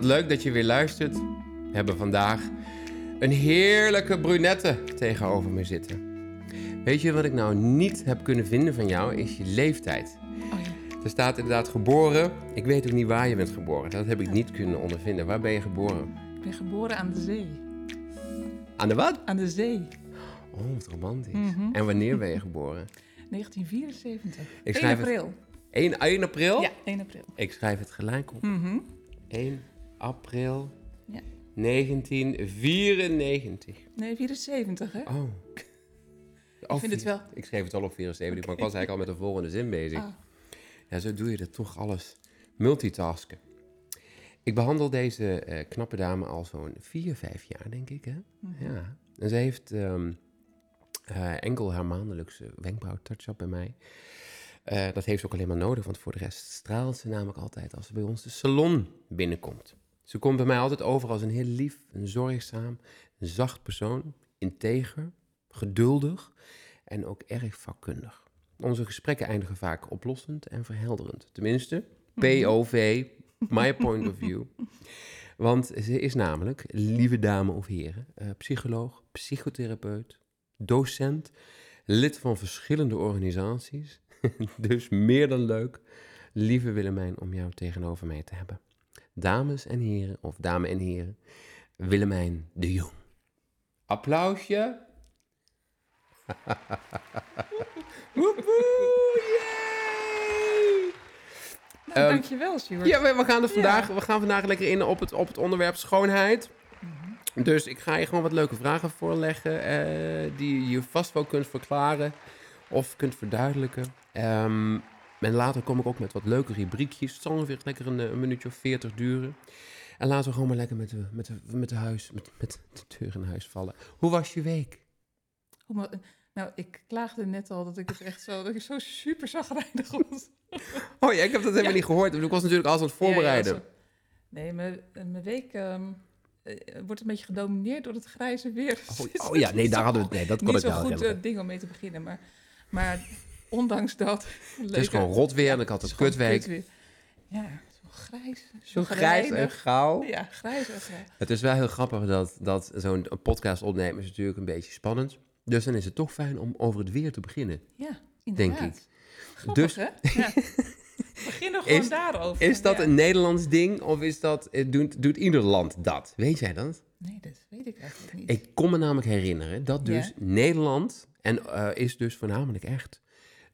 Wat leuk dat je weer luistert. We hebben vandaag een heerlijke brunette tegenover me zitten. Weet je wat ik nou niet heb kunnen vinden van jou? Is je leeftijd. Oh ja. Er staat inderdaad geboren. Ik weet ook niet waar je bent geboren. Dat heb ik niet kunnen ondervinden. Waar ben je geboren? Ik ben geboren aan de zee. Aan de wat? Aan de zee. Oh, wat romantisch. Mhm. En wanneer ben je geboren? 1974. Ik 1 schrijf het- april. 1, 1 april? Ja, 1 april. Ik schrijf het gelijk op. Mhm. 1 april Ja. 1994. Nee, 74 hè? Oh. Ik vind het wel. Ik schreef het al op 74, maar ik was eigenlijk al met de volgende zin bezig. Ah, Ja, zo doe je dat toch alles. Multitasken. Ik behandel deze eh, knappe dame al zo'n 4, 5 jaar, denk ik. Hè? mhm. Ja. En ze heeft eh, enkel haar maandelijkse wenkbrauw-touch-up bij mij. Eh, dat heeft ze ook alleen maar nodig, want voor de rest straalt ze namelijk altijd als ze bij ons de salon binnenkomt. Ze komt bij mij altijd over als een heel lief, een zorgzaam, een zacht persoon, integer, geduldig en ook erg vakkundig. Onze gesprekken eindigen vaak oplossend en verhelderend. Tenminste, POV, my point of view. Want ze is namelijk, lieve dames of heren, eh, psycholoog, psychotherapeut, docent, lid van verschillende organisaties. dus meer dan leuk, lieve Willemijn, om jou tegenover mij te hebben. Dames en heren, of dame en heren, Willemijn de Jong. Applausje. Woep! Nou, Ehm, dankjewel, Stuart. Ja, we, we gaan, er vandaag, Ja. we gaan vandaag lekker in op het, op het onderwerp schoonheid. Dus ik ga je gewoon wat leuke vragen voorleggen eh, die je vast wel kunt verklaren of kunt verduidelijken. Ehm, en later kom ik ook met wat leuke rubriekjes. Het zal ongeveer lekker een, eh, een minuutje of veertig duren. En laten we gewoon maar lekker met de, met de, met de, huis, met, met de deur in huis vallen. Hoe was je week? Hoe ma- nou, ik klaagde net al dat ik het echt zo, dat ik zo super zagrijnig was. Oh ja, ik heb dat helemaal Ja. niet gehoord. Ik was natuurlijk alles aan het voorbereiden. Ja, ja, zo. nee, mijn, mijn week eh, wordt een beetje gedomineerd door het grijze weer. Oh, oh ja, nee, daar hadden we het. Nee, dat kon Niet ik zo'n wel goed herinneren. eh, ding om mee te beginnen, maar, maar ondanks dat... Het is gewoon rot weer en ik had een kutweek. Ja, zo grijs. Zo grijs en gauw. Ja, grijs en. Het is wel heel grappig dat, dat zo'n podcast opnemen is natuurlijk een beetje spannend. Dus dan is het toch fijn om over het weer te beginnen. Ja, Denk inderdaad. ik. Grappig, Dus- hè? Ja. Begin er gewoon Is- daarover. Is dat Ja. een Nederlands ding of is dat, eh, doet, doet ieder land dat? Weet jij dat? Nee, dat weet ik eigenlijk niet. Ik kon me namelijk herinneren dat dus Ja. Nederland, en eh, is dus voornamelijk echt,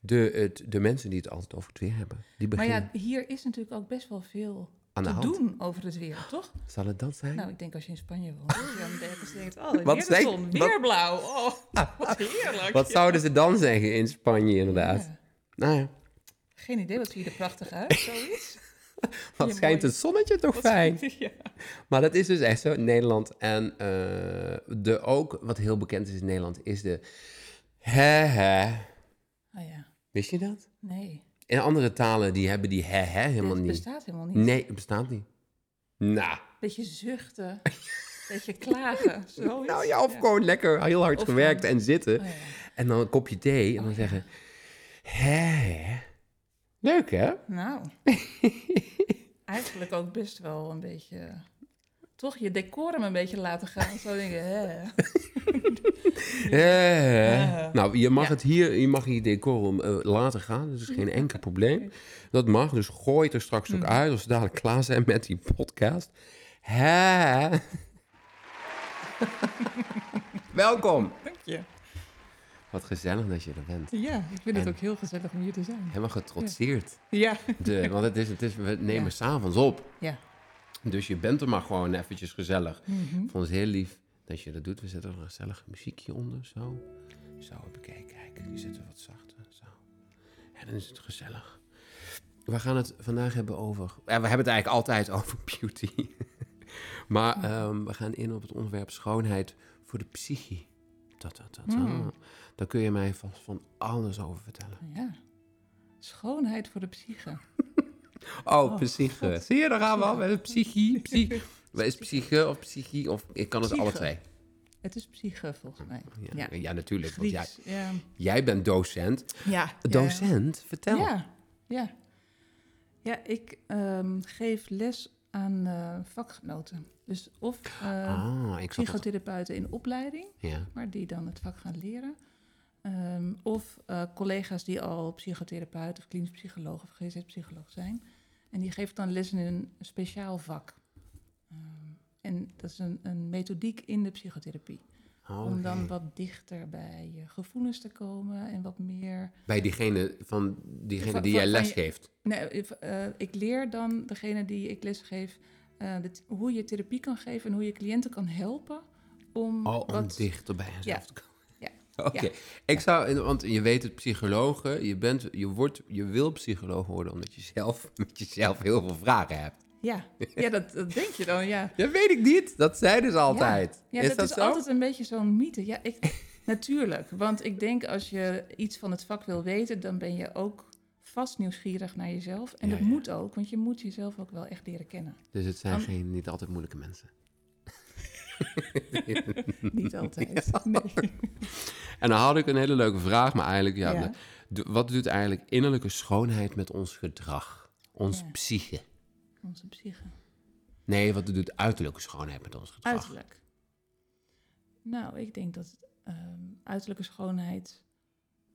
de, het, de mensen die het altijd over het weer hebben. Die maar beginnen ja, hier is natuurlijk ook best wel veel aan de te doen over het weer, toch? Zal het dat zijn? Nou, ik denk als je in Spanje woont, dan denk je denkt, oh, weer Wat de zeg- zon, wat- weer blauw. Oh, wat heerlijk. Wat zouden ze dan zeggen in Spanje inderdaad? Ja. Nou ja, Geen idee, wat zie je er prachtig uit, zoiets. wat Ja, schijnt mooi. het zonnetje toch Wat- fijn? Ja. Maar dat is dus echt zo. Nederland en eh, de ook, wat heel bekend is in Nederland, is de hè hè. Oh ja, Wist je dat? nee. In andere talen, die hebben die hè hè helemaal Dit niet. bestaat helemaal niet. Nee, het bestaat niet. Nou, Beetje zuchten, beetje klagen, zoiets. nou ja, of gewoon lekker heel hard Of gewerkt gewoon- en zitten. Oh ja. En dan een kopje thee en dan Oh, zeggen, hè. Leuk hè? Nou, eigenlijk ook best wel een beetje... Toch je decorum een beetje laten gaan. Zo denken, hè. Ja. Nou, je mag Ja. het hier, je mag je decorum eh, laten gaan. Dat is geen enkel probleem. Dat mag, dus gooi het er straks ook uit als we dadelijk klaar zijn met die podcast. Hè? Welkom. Dank je. Wat gezellig dat je er bent. Ja, ik vind het ook heel gezellig om hier te zijn. Helemaal getrotseerd. Ja. De, want het is, het is, we nemen Ja. s'avonds op. Ja. Dus je bent er maar gewoon eventjes gezellig. Mhm. Ik vond het heel lief dat je dat doet. We zetten er een gezellig muziekje onder, zo. Zo, even kijken, kijk. Die zetten we wat zachter, zo. En dan is het gezellig. We gaan het vandaag hebben over... Ja, we hebben het eigenlijk altijd over beauty. maar ehm, we gaan in op het onderwerp schoonheid voor de psyche. Ta, ta, ta, ta. Mm. Daar kun je mij vast van alles over vertellen. Ja. Schoonheid voor de psyche. Oh, Oh, psyche. God. Zie je, daar gaan we al met psyche. Wat is psyche of psyche? Of ik kan het alle twee. Het is psyche, volgens mij. Ja, Ja. ja. natuurlijk. Want jij. Ja. jij bent docent. Ja. Docent? Vertel. Ja, ja. Ja, ik ehm, geef les aan eh, vakgenoten. Dus of ah, dat... psychotherapeuten in opleiding, maar die dan het vak gaan leren. Ehm, of eh, collega's die al psychotherapeut of klinisch psycholoog of GZ-psycholoog zijn. En die geven dan les in een speciaal vak. Ehm, en dat is een, een methodiek in de psychotherapie. Oh, Om dan wat dichter bij je gevoelens te komen en wat meer... Bij diegene, van diegene Van- die jij les geeft. Nee, if, eh, ik leer dan degene die ik les geef... eh, hoe je therapie kan geven en hoe je cliënten kan helpen... om Oh, om wat... dichter bij jezelf Ja. te komen. Oké. Ja. Ik zou, want je weet het, psychologen, je, bent, je, wordt, je wil psycholoog worden omdat je zelf met jezelf heel veel vragen hebt. Ja, ja dat, dat denk je dan, ja. Dat weet ik niet. Dat zeiden ze altijd. Ja, is dat, dat, is zo? altijd een beetje zo'n mythe. Ja, ik, natuurlijk. Want ik denk als je iets van het vak wil weten, dan ben je ook vast nieuwsgierig naar jezelf. En Ja, dat moet ook, want je moet jezelf ook wel echt leren kennen. Dus het zijn geen, niet altijd moeilijke mensen. Niet altijd. Nee. En dan had ik een hele leuke vraag, maar eigenlijk, ja, wat doet eigenlijk innerlijke schoonheid met ons gedrag? Ons Ja. psyche? Onze psyche. Nee, wat doet uiterlijke schoonheid met ons gedrag? Uiterlijk. Nou, ik denk dat ehm, uiterlijke schoonheid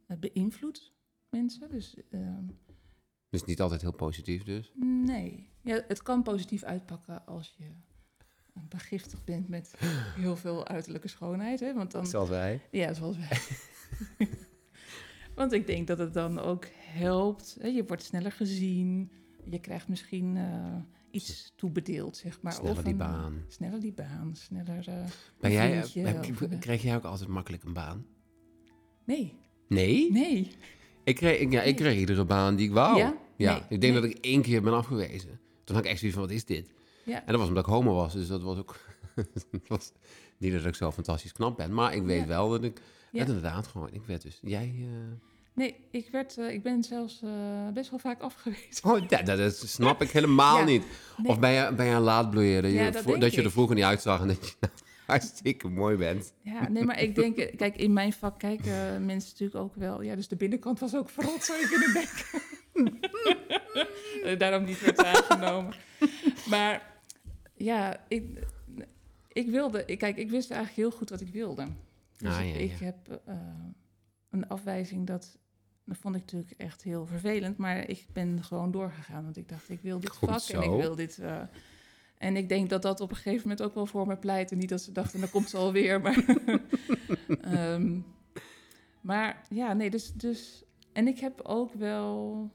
eh, beïnvloedt mensen. Dus ehm, Dus niet altijd heel positief dus. nee. Ja, het kan positief uitpakken als je begiftigd bent met heel veel uiterlijke schoonheid. Hè? Want dan, Zoals wij. Ja, zoals wij. Want ik denk dat het dan ook helpt. Hè? Je wordt sneller gezien. Je krijgt misschien eh, iets toebedeeld, zeg maar. Sneller Of die een- baan. Sneller die baan, sneller... Ben een jij, vriendje heb- of, kreeg jij ook altijd makkelijk een baan? Nee, Nee? nee. Ik, kreeg, ik, ja, ik kreeg iedere baan die ik wou. Ja? Ja, Nee, ik denk nee. dat ik één keer ben afgewezen. Toen had ik echt zoiets van, wat is dit? Ja. En dat was omdat ik homo was, dus dat was ook... was niet dat ik zo fantastisch knap ben, maar ik weet Ja. wel dat ik... Ja. Inderdaad gewoon, ik werd dus... Jij... eh, Nee, ik, werd, eh, ik ben zelfs eh, best wel vaak afgewezen. Oh, dat, dat, snap ik helemaal Ja. niet. Nee. Of ben je, ben je een laadbloeier, dat, je, dat dat je er vroeger niet uitzag en dat je nou hartstikke mooi bent. Ja, nee, maar ik denk, kijk, in mijn vak kijken mensen natuurlijk ook wel. Ja, dus de binnenkant was ook verrot, zou je kunnen denken. Daarom niet werd aangenomen. Maar ja, ik, ik wilde, ik, kijk, ik wist eigenlijk heel goed wat ik wilde. Dus Ah, ik, ja, ik ja. heb eh, een afwijzing dat. Dat vond ik natuurlijk echt heel vervelend, maar ik ben gewoon doorgegaan. Want ik dacht, ik wil dit Goed vak en ik wil dit. eh, en ik denk dat dat op een gegeven moment ook wel voor me pleitte. Niet dat ze dachten, dan komt ze alweer. Maar, Ehm, maar ja, nee, dus, dus... En ik heb ook wel...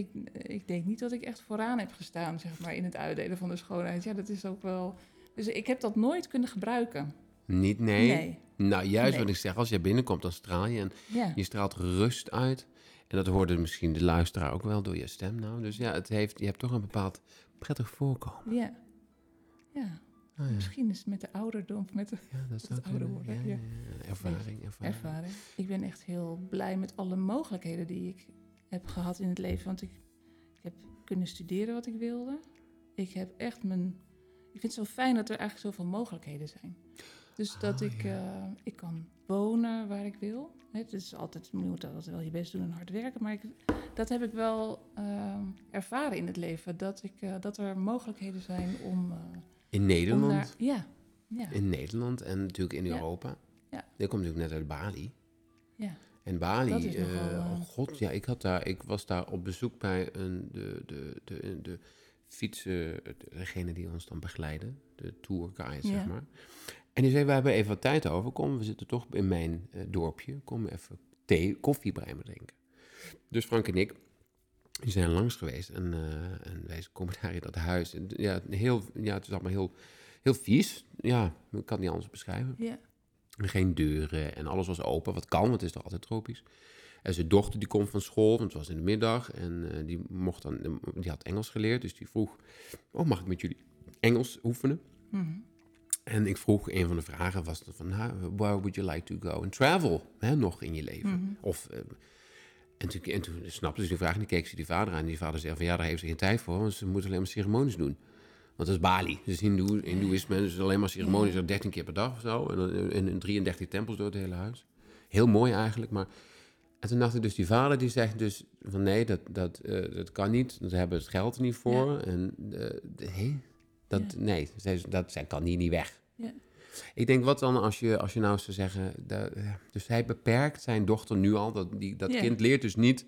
Ik, ik denk niet dat ik echt vooraan heb gestaan, zeg maar, in het uitdelen van de schoonheid. Ja, dat is ook wel... Dus ik heb dat nooit kunnen gebruiken. Niet, nee. Nee. Nou, juist Nee. wat ik zeg, als jij binnenkomt, dan straal je en Ja. je straalt rust uit. En dat hoorde misschien de luisteraar ook wel door je stem nou. Dus ja, het heeft, je hebt toch een bepaald prettig voorkomen. Ja. Ja. Ah, ja. Misschien is het met de ouderdom, met de Ja, dat het ouder worden, ja. Ervaring, ervaring. ervaring. Ik ben echt heel blij met alle mogelijkheden die ik heb gehad in het leven. Want ik, ik heb kunnen studeren wat ik wilde. Ik heb echt mijn... Ik vind het zo fijn dat er eigenlijk zoveel mogelijkheden zijn. Dus dat Ah, ik, ja. eh, ik kan wonen waar ik wil. Het is altijd, je moet altijd wel je best doen en hard werken. Maar ik, dat heb ik wel eh, ervaren in het leven. Dat, ik, eh, dat er mogelijkheden zijn om... In om Nederland. ja, ja, In Nederland en natuurlijk in Ja. Europa. Ja. Ik kom natuurlijk net uit Bali. ja. En Bali, Dat is eh, nogal, eh, oh god, ja, ik, had daar, ik was daar op bezoek bij een, de, de, de, de fietsen, degene die ons dan begeleiden, de tourguide, Ja. zeg maar. En die zei, we hebben even wat tijd over, kom, we zitten toch in mijn eh, dorpje, kom even thee, koffie bij me drinken. Dus Frank en ik, die zijn langs geweest en, en wij komen daar in dat huis. En, ja, heel, ja, het is allemaal heel, heel vies, ja, ik kan het niet anders beschrijven. ja. Geen deuren en alles was open. Wat kan, want het is toch altijd tropisch. En zijn dochter die komt van school, want het was in de middag. En eh, die, mocht dan, die had Engels geleerd, dus die vroeg... Oh, mag ik met jullie Engels oefenen? Mhm. En ik vroeg, een van de vragen was dan van... Nou, where would you like to go and travel? Hè, nog in je leven. Mhm. Of... eh, en toen, en toen snapte ze die vraag en die keek ze die vader aan. En die vader zei van ja, daar heeft ze geen tijd voor, want ze moeten alleen maar ceremonies doen. Want dat is Bali. Dus Hindoe, Hindoeïsme, dus alleen maar ceremonies, Ja. 13 keer per dag of zo. En, dan- en, en 33 tempels door het hele huis. Heel mooi eigenlijk, maar... En toen dacht ik dus, die vader die zegt dus van nee, dat, dat, eh, dat kan niet. Daar hebben het geld niet voor. En eh, de, hé? Dat, Ja. Nee, zij, dat, zij kan hier niet weg. Ja. Ik denk, wat dan als je, als je nou zou zeggen... dat- dus hij beperkt zijn dochter nu al. Dat, die, dat kind leert dus niet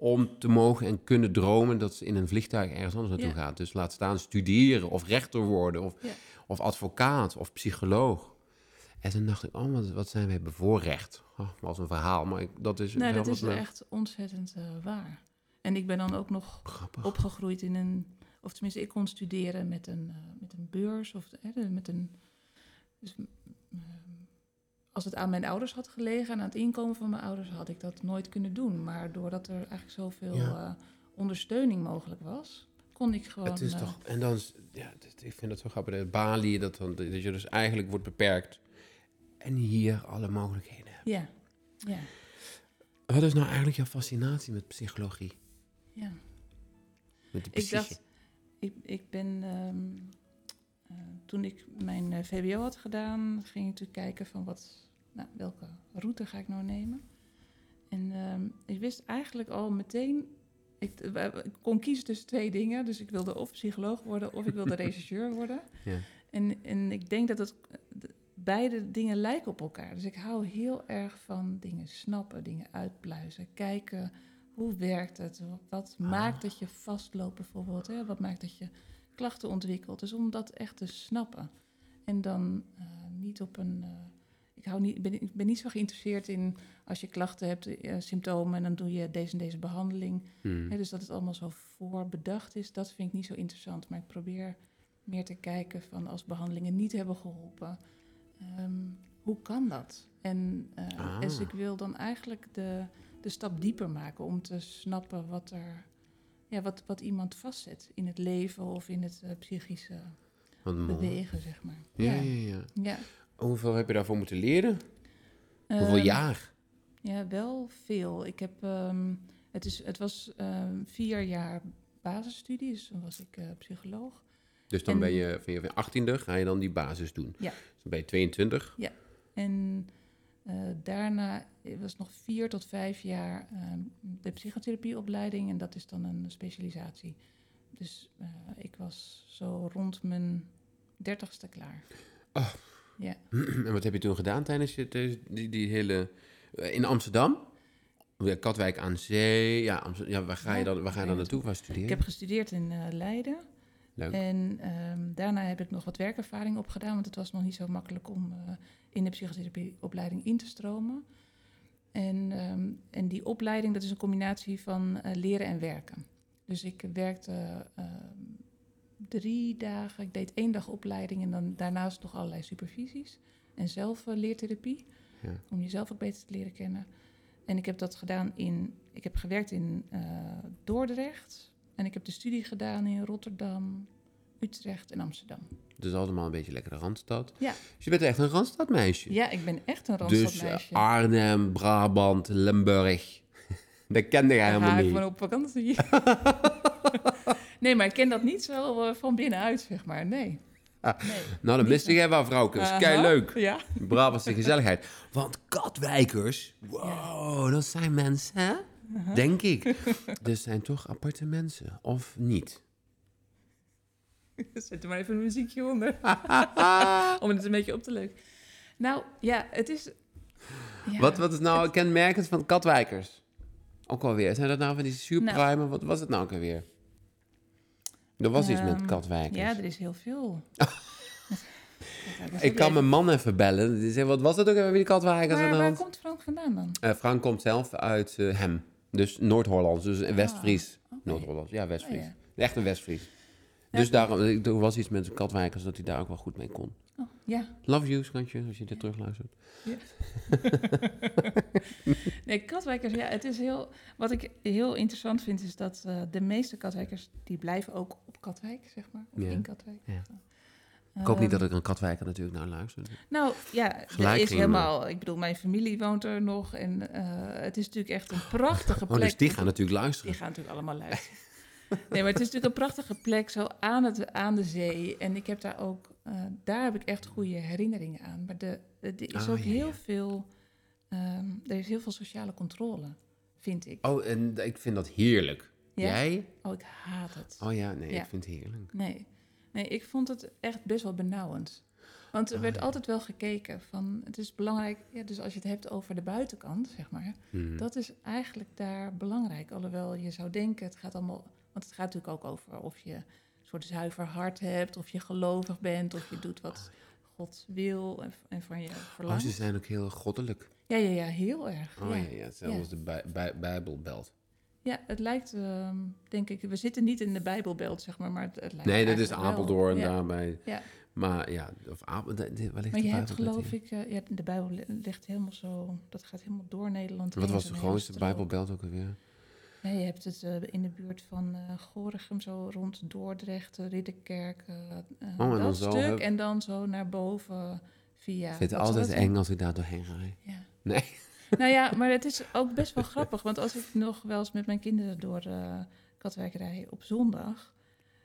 om te mogen en kunnen dromen... dat ze in een vliegtuig ergens anders naartoe Ja. gaat. Dus laat staan studeren of rechter worden of, Ja. of advocaat of psycholoog. En toen dacht ik, oh, wat, wat zijn wij bevoorrecht. Oh, was een verhaal, maar ik, dat is... Nee, dat is me- echt ontzettend eh, waar. En ik ben dan ook nog Grappig. opgegroeid in een... Of tenminste, ik kon studeren met een, eh, met een beurs of met een... Dus, als het aan mijn ouders had gelegen en aan het inkomen van mijn ouders... had ik dat nooit kunnen doen. Maar doordat er eigenlijk zoveel Ja. eh, ondersteuning mogelijk was... kon ik gewoon... Het is eh, toch, en dan, ja, ik vind dat zo grappig. De Bali, dat, dan, dat je dus eigenlijk wordt beperkt. En hier alle mogelijkheden hebt. Ja, ja, Wat is nou eigenlijk jouw fascinatie met psychologie? ja. Met de Ik dacht, ik, ik ben, ehm, eh, toen ik mijn VWO had gedaan, ging ik natuurlijk kijken van wat, nou, welke route ga ik nou nemen. En ehm, ik wist eigenlijk al meteen, ik, eh, ik kon kiezen tussen twee dingen. Dus ik wilde of psycholoog worden of ik wilde regisseur worden. Ja. En, en ik denk dat het, de- beide dingen lijken op elkaar. Dus ik hou heel erg van dingen snappen, dingen uitpluizen, kijken hoe werkt het, wat maakt dat je vastloopt bijvoorbeeld, hè? wat maakt dat je klachten ontwikkelt. Dus om dat echt te snappen. En dan eh, niet op een. eh, ik, hou niet, ben, ik ben niet zo geïnteresseerd in als je klachten hebt, eh, symptomen, en dan doe je deze en deze behandeling. Hmm. Dus dat het allemaal zo voorbedacht is, dat vind ik niet zo interessant. Maar ik probeer meer te kijken van als behandelingen niet hebben geholpen, ehm, hoe kan dat? En Ah. dus ik wil dan eigenlijk de, de stap dieper maken om te snappen wat er, ja, wat, wat iemand vastzet in het leven of in het eh, psychische bewegen, zeg maar. Ja, ja, ja. ja. Hoeveel heb je daarvoor moeten leren? Hoeveel Ehm, jaar? Ja, wel veel. Ik heb, ehm, het, is, het was ehm, vier jaar basisstudie, dus toen was ik eh, psycholoog. Dus dan en- ben je van je 18e, ga je dan die basis doen. Ja. Dus dan ben je 22. En eh, daarna was nog vier tot vijf jaar de psychotherapieopleiding en dat is dan een specialisatie. Dus eh, ik was zo rond mijn dertigste klaar. Oh. Ja. En wat heb je toen gedaan tijdens je, die, die hele... eh, In Amsterdam? Katwijk aan Zee. Ja, Amsterdam, ja waar ga je dan, waar ga je dan naartoe? Waar studeer je? Ik heb gestudeerd in eh, Leiden. Leuk. En ehm, daarna heb ik nog wat werkervaring opgedaan, want het was nog niet zo makkelijk om eh, in de psychotherapieopleiding in te stromen. En, ehm, en die opleiding, dat is een combinatie van leren en werken. Dus ik werkte ehm, drie dagen, ik deed één dag opleiding en dan daarnaast nog allerlei supervisies. En zelf eh, leertherapie, Ja. om jezelf ook beter te leren kennen. En ik heb dat gedaan in, ik heb gewerkt in eh, Dordrecht. En ik heb de studie gedaan in Rotterdam, Utrecht en Amsterdam. Dus allemaal een beetje lekker de Randstad. Ja. Dus je bent echt een Randstadmeisje. Ja, ik ben echt een dus Randstadmeisje. eh, Arnhem, Brabant, Limburg. dat kende jij helemaal ga ik niet. van op vakantie. nee, maar ik ken dat niet zo eh, van binnenuit, zeg maar. Nee. Ah, nee. Nou, dan miste jij wel. Aha, Kei leuk. Ja. Brabantse gezelligheid. Want Katwijkers, wow, dat zijn mensen, hè? Denk ik. Dus zijn toch aparte mensen, of niet? Zet er maar even een muziekje onder. Om het een beetje op te leuken. Nou, ja, het is... Ja. Wat, wat is nou kenmerkend van Katwijkers? Ook alweer. Zijn dat nou van die superprimen? Wat was het nou ook alweer? Er was iets met Ehm, Katwijkers. Ja, er is heel veel. ik kan mijn man even bellen. Die zegt, wat was het ook alweer, die Katwijkers? Maar waar hand? komt Frank vandaan dan? Eh, Frank komt zelf uit eh, Hem. Dus Noord-Hollands, dus West-Fries. Ah, oké. Noord-Hollands, ja, West-Fries. Oh, ja. Echt een West-Fries. Ja. Dus daarom, er was iets met Katwijkers dat hij daar ook wel goed mee kon. Oh, ja. Love you, schatje, als je dit terugluistert. Nee, katwijkers, ja, het is heel... Wat ik heel interessant vind, is dat eh, de meeste katwijkers... die blijven ook op Katwijk, zeg maar. Of Ja. in Katwijk. Ja. Ik hoop niet Ehm, dat ik een Katwijker natuurlijk naar luister. Nou, ja, is helemaal... Ik bedoel, mijn familie woont er nog. En eh, het is natuurlijk echt een prachtige plek. Oh, dus die gaan natuurlijk luisteren. Die gaan natuurlijk allemaal luisteren. Nee, maar het is natuurlijk een prachtige plek, zo aan, het, aan de zee. En ik heb daar ook, eh, daar heb ik echt goede herinneringen aan. Maar de, de- er is Oh, ook ja, heel ja. veel, ehm, er is heel veel sociale controle, vind ik. Oh, en ik vind dat heerlijk. Ja? Jij? Oh, ik haat het. Oh ja, nee, ik vind het heerlijk. Nee. Nee, ik vond het echt best wel benauwend. Want er Ah, werd altijd wel gekeken van, het is belangrijk, ja, dus als je het hebt over de buitenkant, zeg maar, Hmm. dat is eigenlijk daar belangrijk. Alhoewel je zou denken, het gaat allemaal, want het gaat natuurlijk ook over of je soort zuiver hart hebt, of je gelovig bent, of je doet wat God wil en, en van je Oh, verlangt. ze zijn ook heel goddelijk. Ja, ja, ja, heel erg. Oh ja. ja, ja, als de bij, bij, Bijbelbelt. Ja, het lijkt, ehm, denk ik, we zitten niet in de Bijbelbelt, zeg maar, maar het, het lijkt Nee, dat is wel. Apeldoorn daarbij. Ja. Maar ja, of Apel, de, de, waar ligt Maar de je hebt geloof ik, eh, ja, de Bijbel li- ligt helemaal zo, dat gaat helemaal door Nederland. Wat was de grootste. Bijbelbelt ook alweer? Ja, je hebt het eh, in de buurt van eh Gorinchem, zo rond Dordrecht, eh, Ridderkerk, Oh, en dan dat stuk. heb- En dan zo naar boven via... ik vind het altijd eng als ik daar doorheen rijd. zijn? Ja. Nee. Nou ja, maar het is ook best wel grappig. Want als ik nog wel eens met mijn kinderen door Katwijk rij op zondag...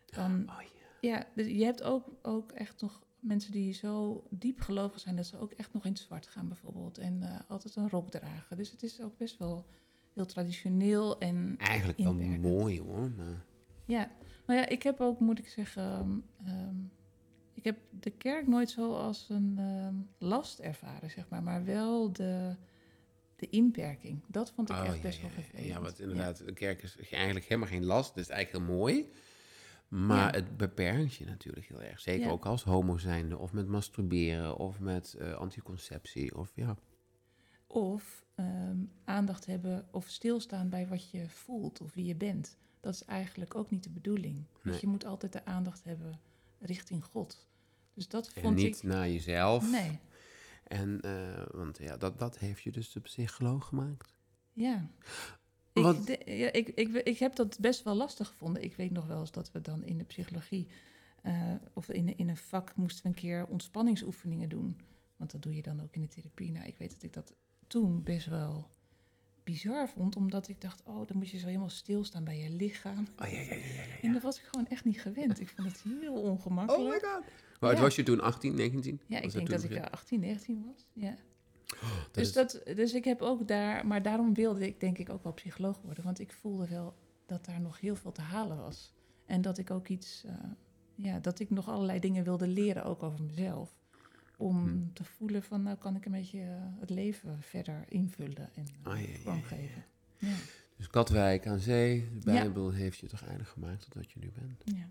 dan Oh ja. Ja, dus je hebt ook, ook echt nog mensen die zo diep gelovig zijn dat ze ook echt nog in het zwart gaan bijvoorbeeld. En altijd een rok dragen. Dus het is ook best wel heel traditioneel. En Eigenlijk wel mooi hoor. Maar... ja, nou ja, ik heb ook, moet ik zeggen, ehm, ehm, ik heb de kerk nooit zo als een ehm, last ervaren, zeg maar. Maar wel de, de inperking. Dat vond ik Oh, echt ja, best ja, wel ja. vervelend. Ja, want inderdaad, de kerk is eigenlijk helemaal geen last. Is eigenlijk heel mooi. Maar Ja. het beperkt je natuurlijk heel erg. Zeker Ja. ook als homo zijnde. Of met masturberen. Of met eh, anticonceptie. Of ja. Of ehm, aandacht hebben of stilstaan bij wat je voelt of wie je bent. Dat is eigenlijk ook niet de bedoeling. Nee. Want je moet altijd de aandacht hebben richting God. Dus dat En vond niet ik. naar jezelf. Nee, En, eh, want ja, dat, dat heeft je dus de psycholoog gemaakt. ja. Wat- Ik, de- ja, ik, ik, ik heb dat best wel lastig gevonden. Ik weet nog wel eens dat we dan in de psychologie eh, of in, in een vak moesten we een keer ontspanningsoefeningen doen. Want dat doe je dan ook in de therapie. Nou, ik weet dat ik dat toen best wel bizar vond, omdat ik dacht, oh, dan moet je zo helemaal stilstaan bij je lichaam. Oh ja, ja, ja. ja, En dat was ik gewoon echt niet gewend. Ik vond het heel ongemakkelijk. god. Hoe oud Ja. was je toen? 18, 19? Ja, ik denk dat ik ongeveer? eh, 18, 19 was. Ja. Dat dus, is- dat, dus ik heb ook daar, maar daarom wilde ik denk ik ook wel psycholoog worden. Want ik voelde wel dat daar nog heel veel te halen was. En dat ik ook iets, eh, ja, dat ik nog allerlei dingen wilde leren, ook over mezelf. Om Hm. te voelen van, nou kan ik een beetje eh, het leven verder invullen en ja, vorm ja. geven. Ja, Dus Katwijk aan zee, de. Bijbel heeft je toch aardig gemaakt tot wat je nu bent. ja.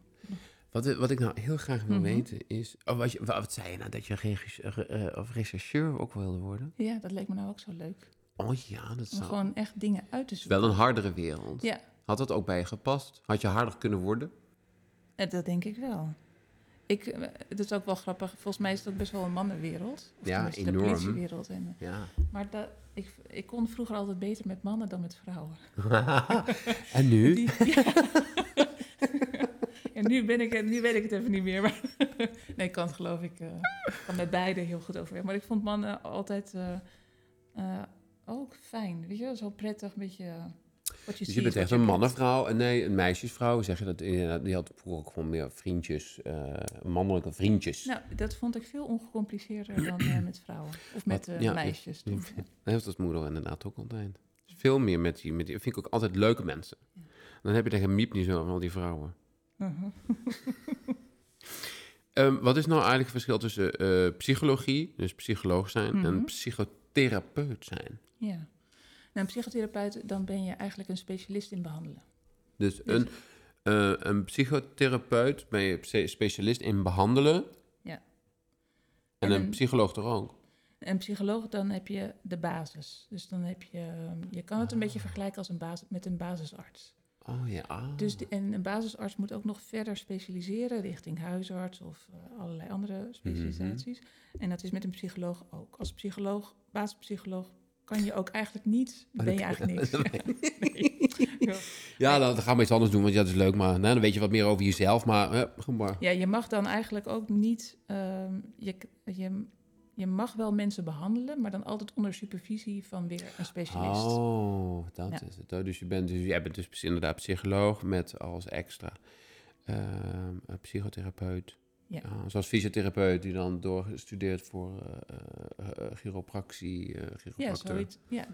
Wat, wat ik nou heel graag wil Mhm. weten is... Oh, wat, je, wat zei je nou, dat je regisseur, eh, of rechercheur ook wilde worden? ja, dat leek me nou ook zo leuk. Oh ja, dat Om zou... gewoon echt dingen uit te zoeken. Wel een hardere wereld. Ja, Had dat ook bij je gepast? Had je harder kunnen worden? En dat denk ik wel. Ik, het is ook wel grappig. Volgens mij is ook best wel een mannenwereld. Of Ja, enorm. De politiewereld. En, Ja. maar dat, ik, ik kon vroeger altijd beter met mannen dan met vrouwen. en nu? Die, ja. en nu, ben ik, nu weet ik het even niet meer. Maar nee, ik kan het geloof ik eh, kan met beide heel goed overweg. Maar ik vond mannen altijd eh, eh, ook fijn. Weet je, wel, zo prettig. Een beetje Dus je bent echt een mannenvrouw. En nee, een meisjesvrouw. Zeg je dat? inderdaad, Die had vroeger ook gewoon meer vriendjes. eh, mannelijke vriendjes. Nou, dat vond ik veel ongecompliceerder dan eh, met vrouwen. Of met Wat- eh, ja, meisjes. ja. toen. Dat moeder inderdaad ook altijd. Veel meer met die, met die... Vind ik ook altijd leuke mensen. Dan heb je tegen miep niet zo van al die vrouwen. Mhm. Ehm, wat is nou eigenlijk het verschil tussen psychologie, dus psycholoog zijn, en Mhm. psychotherapeut zijn? Ja. Nou, een psychotherapeut, dan ben je eigenlijk een specialist in behandelen. Dus Dus- een, eh, een psychotherapeut ben je spe- specialist in behandelen. Ja. En, En een een- psycholoog toch ook? En psycholoog, dan heb je de basis. Dus dan heb je, ehm, je kan het een beetje Ah. vergelijken als een basis, met een basisarts. Oh ja. ah. Dus de- en een basisarts moet ook nog verder specialiseren richting huisarts of eh, allerlei andere specialisaties. Mhm. En dat is met een psycholoog ook. Als psycholoog, basispsycholoog, kan je ook eigenlijk niet, ben je eigenlijk niks. Nee. Ja. Ja, dan gaan we iets anders doen, want ja, dat is leuk, maar nou, dan weet je wat meer over jezelf. Maar, gewoon maar. Ja, je mag dan eigenlijk ook niet. ehm, je, je, je mag wel mensen behandelen, maar dan altijd onder supervisie van weer een specialist. Oh, dat Ja. is het. oh. Dus je bent dus, jij bent dus inderdaad psycholoog met als extra een psychotherapeut. Ja. Ah, zoals fysiotherapeut die dan doorgestudeerd voor eh, chiropractie, ja, zoiets. Ja,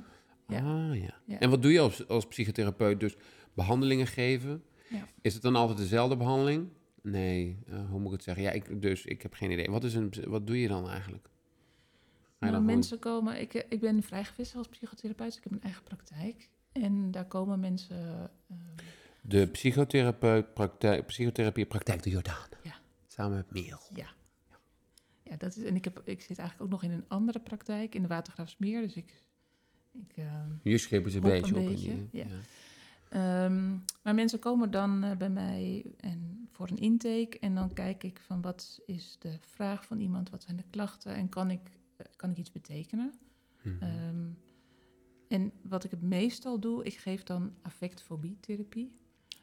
ja. Ah, ja. Ja. En wat doe je als, als psychotherapeut? Dus behandelingen geven. Ja. Is het dan altijd dezelfde behandeling? Nee, hoe moet ik het zeggen? Ja, ik, dus ik heb geen idee. Wat, is een, wat doe je dan eigenlijk? Je Nou, dan mensen komen, ik, ik ben vrijgevist als psychotherapeut, dus ik heb een eigen praktijk. En daar komen mensen, gewoon de psychotherapeut, praktijk, psychotherapie praktijk de Jordaan. Samen met Merel. ja. Ja, dat is, en ik, heb, ik zit eigenlijk ook nog in een andere praktijk, in de Watergraafsmeer. Dus ik, ik Je het een Hop een beetje op. in beetje, ja. Ehm, maar mensen komen dan eh, bij mij en voor een intake en dan kijk ik van wat is de vraag van iemand, wat zijn de klachten en kan ik, eh, kan ik iets betekenen. Mhm. Ehm, en wat ik het meestal doe, ik geef dan affectfobietherapie.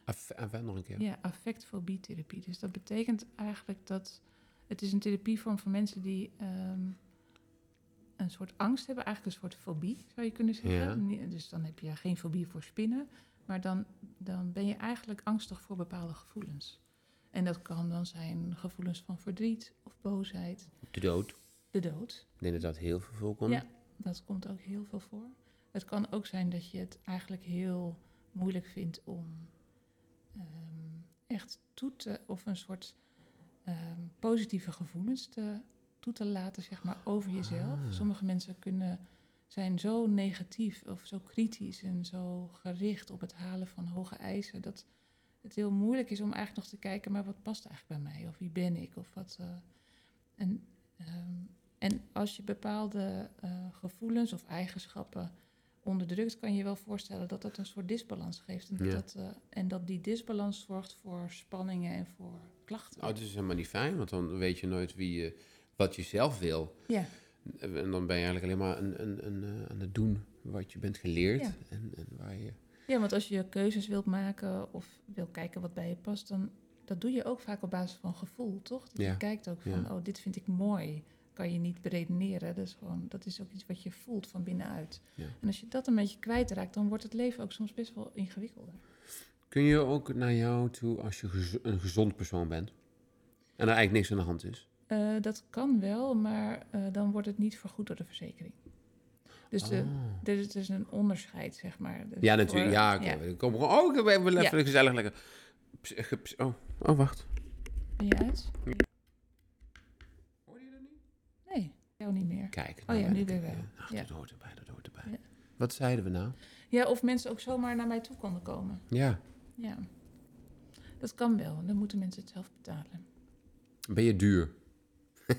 Aff- aff- nog een keer. Ja, affectfobietherapie. Dus dat betekent eigenlijk dat het is een therapievorm voor mensen die ehm, een soort angst hebben, eigenlijk een soort fobie zou je kunnen zeggen. Ja. Dus dan heb je geen fobie voor spinnen, maar dan, dan ben je eigenlijk angstig voor bepaalde gevoelens. En dat kan dan zijn gevoelens van verdriet of boosheid, De dood. de dood. Ik denk dat dat heel veel voorkomt. Ja. Dat komt ook heel veel voor. Het kan ook zijn dat je het eigenlijk heel moeilijk vindt om ehm, echt toe te, of een soort ehm, positieve gevoelens te, toe te laten, zeg maar, over jezelf. Ah. Sommige mensen kunnen, zijn zo negatief of zo kritisch en zo gericht op het halen van hoge eisen, dat het heel moeilijk is om eigenlijk nog te kijken, maar wat past eigenlijk bij mij? Of wie ben ik? Of wat. eh, en ehm, en als je bepaalde eh, gevoelens of eigenschappen onderdrukt, kan je je wel voorstellen dat dat een soort disbalans geeft. En dat, Ja. dat, eh, en dat die disbalans zorgt voor spanningen en voor klachten. Oh, het is helemaal niet fijn, want dan weet je nooit wie je, wat je zelf wil. Ja, En dan ben je eigenlijk alleen maar een, een, een, eh, aan het doen wat je bent geleerd. Ja. En, en waar je... ja, want als je keuzes wilt maken of wil kijken wat bij je past, dan dat doe je ook vaak op basis van gevoel, toch? Dat Ja. je kijkt ook van, Ja. oh, dit vind ik mooi. Kan je niet beredeneren. Dat is, gewoon, dat is ook iets wat je voelt van binnenuit. Ja. En als je dat een beetje kwijtraakt, dan wordt het leven ook soms best wel ingewikkelder. Kun je ook naar jou toe als je gez- een gezond persoon bent? En er eigenlijk niks aan de hand is? Eh, dat kan wel, maar eh, dan wordt het niet vergoed door de verzekering. Dus de, er is dus een onderscheid, zeg maar. Dus Ja, natuurlijk. voor- Ja, oké. Kom gewoon. Oh, ik heb even Ja. gezellig lekker. Oh, oh, wacht. Ben je uit? Hoor je dat niet? Nee, jou niet meer. Kijk. Oh ja, ben nu ik- weer wel. Ach, Ja. dat hoort erbij, dat hoort erbij. Ja. Wat zeiden we nou? Ja, of mensen ook zomaar naar mij toe konden komen. Ja. Ja. Dat kan wel, dan moeten mensen het zelf betalen. Ben je duur?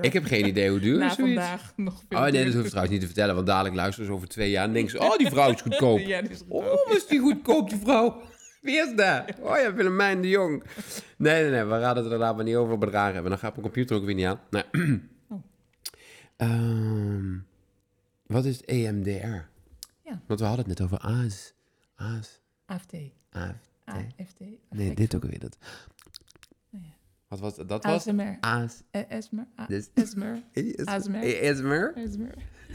Ik heb geen idee hoe duur Na is vandaag nog veel Oh nee, dat hoef je trouwens niet te vertellen, want dadelijk luisteren ze over twee jaar en denken ze, oh, die vrouw is goedkoop. Ja, die is goedkoop. Oh, was die goedkoop, die vrouw? Wie is dat? Oh ja, Willemijn de Jong. Nee, nee, nee, we raden het er laten we niet over bedragen hebben. Dan gaat mijn computer ook weer niet aan. Oh. Ehm, wat is EMDR? Ja. Want we hadden het net over AS. AS. AFT. AFT. AFT. Nee, dit ook weer. Dat. Oh. Wat was dat? ASMR. AS. ASMR. ASMR. ASMR. ASMR?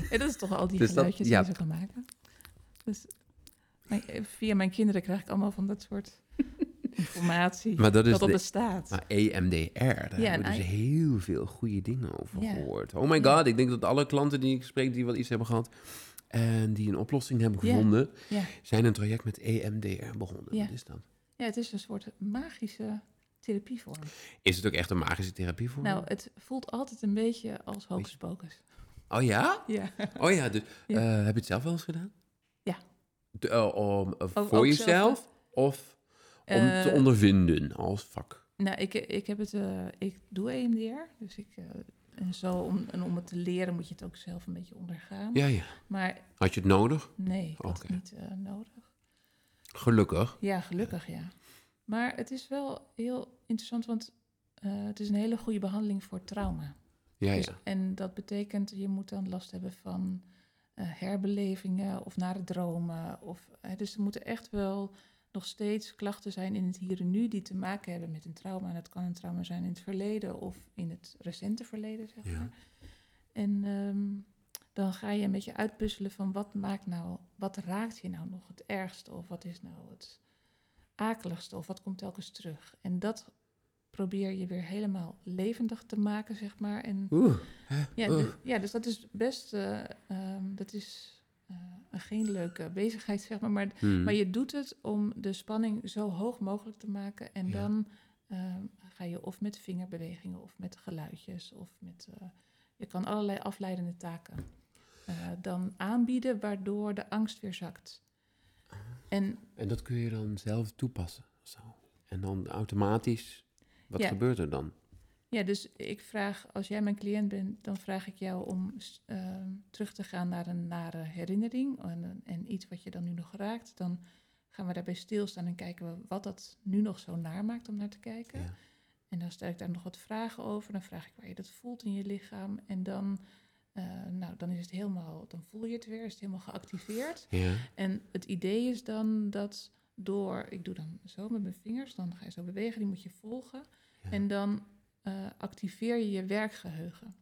Dat is toch al die Dus geluidjes die ze gaan maken. Dus eh, via mijn kinderen krijg ik allemaal van dat soort informatie. Maar dat is dat op de- bestaat. Maar EMDR, daar Ja, hebben we dus heel veel goede dingen over Ja. gehoord. Oh my Ja. god, ik denk dat alle klanten die ik spreek, die wel iets hebben gehad... en die een oplossing hebben gevonden... Ja. zijn een traject met EMDR begonnen. Ja. Wat is dat? ja, het is een soort magische therapievorm. Is het ook echt een magische therapie voor? Nou, het voelt altijd een beetje als hocus pocus. Oh ja? Ja. Oh ja, dus, Ja. eh, heb je het zelf wel eens gedaan? Eh, om, eh, ook voor zelf, jezelf of om te Eh, ondervinden als vak? Nou, ik, ik heb het, ik doe EMDR, dus ik, en zo om, en om het te leren moet je het ook zelf een beetje ondergaan. Ja, ja. Maar Had je het nodig? nee, ik had het niet nodig. Gelukkig. Ja, gelukkig ja. Maar het is wel heel interessant, want het is een hele goede behandeling voor trauma. Ja, Dus- ja. en dat betekent, je moet dan last hebben van herbelevingen of nare dromen. Of, eh, dus er moeten echt wel nog steeds klachten zijn in het hier en nu die te maken hebben met een trauma. En dat kan een trauma zijn in het verleden of in het recente verleden, zeg Ja. maar. En ehm, dan ga je een beetje uitpuzzelen van wat maakt nou, wat raakt je nou nog het ergste? Of wat is nou het akeligste? Of wat komt telkens terug? En dat probeer je weer helemaal levendig te maken, zeg maar. En Oeh. ja, Oeh. dus, ja, dus dat is best, eh, ehm, dat is eh, geen leuke bezigheid, zeg maar. Maar, Hmm. maar je doet het om de spanning zo hoog mogelijk te maken. En Ja. dan ehm, ga je of met vingerbewegingen of met geluidjes of met... eh, je kan allerlei afleidende taken dan aanbieden, waardoor de angst weer zakt. En En dat kun je dan zelf toepassen. Zo. En dan automatisch, wat Ja. gebeurt er dan? Ja, dus ik vraag, als jij mijn cliënt bent, dan vraag ik jou om ehm, terug te gaan naar een nare herinnering en, en iets wat je dan nu nog raakt. Dan gaan we daarbij stilstaan en kijken we wat dat nu nog zo naar maakt om naar te kijken. Ja. En dan stel ik daar nog wat vragen over. Dan vraag ik waar je dat voelt in je lichaam. En dan, eh, nou, dan is het helemaal, dan voel je het weer, is het helemaal geactiveerd. Ja. En het idee is dan dat door, ik doe dan zo met mijn vingers, dan ga je zo bewegen, die moet je volgen. Ja. En dan eh, activeer je je werkgeheugen.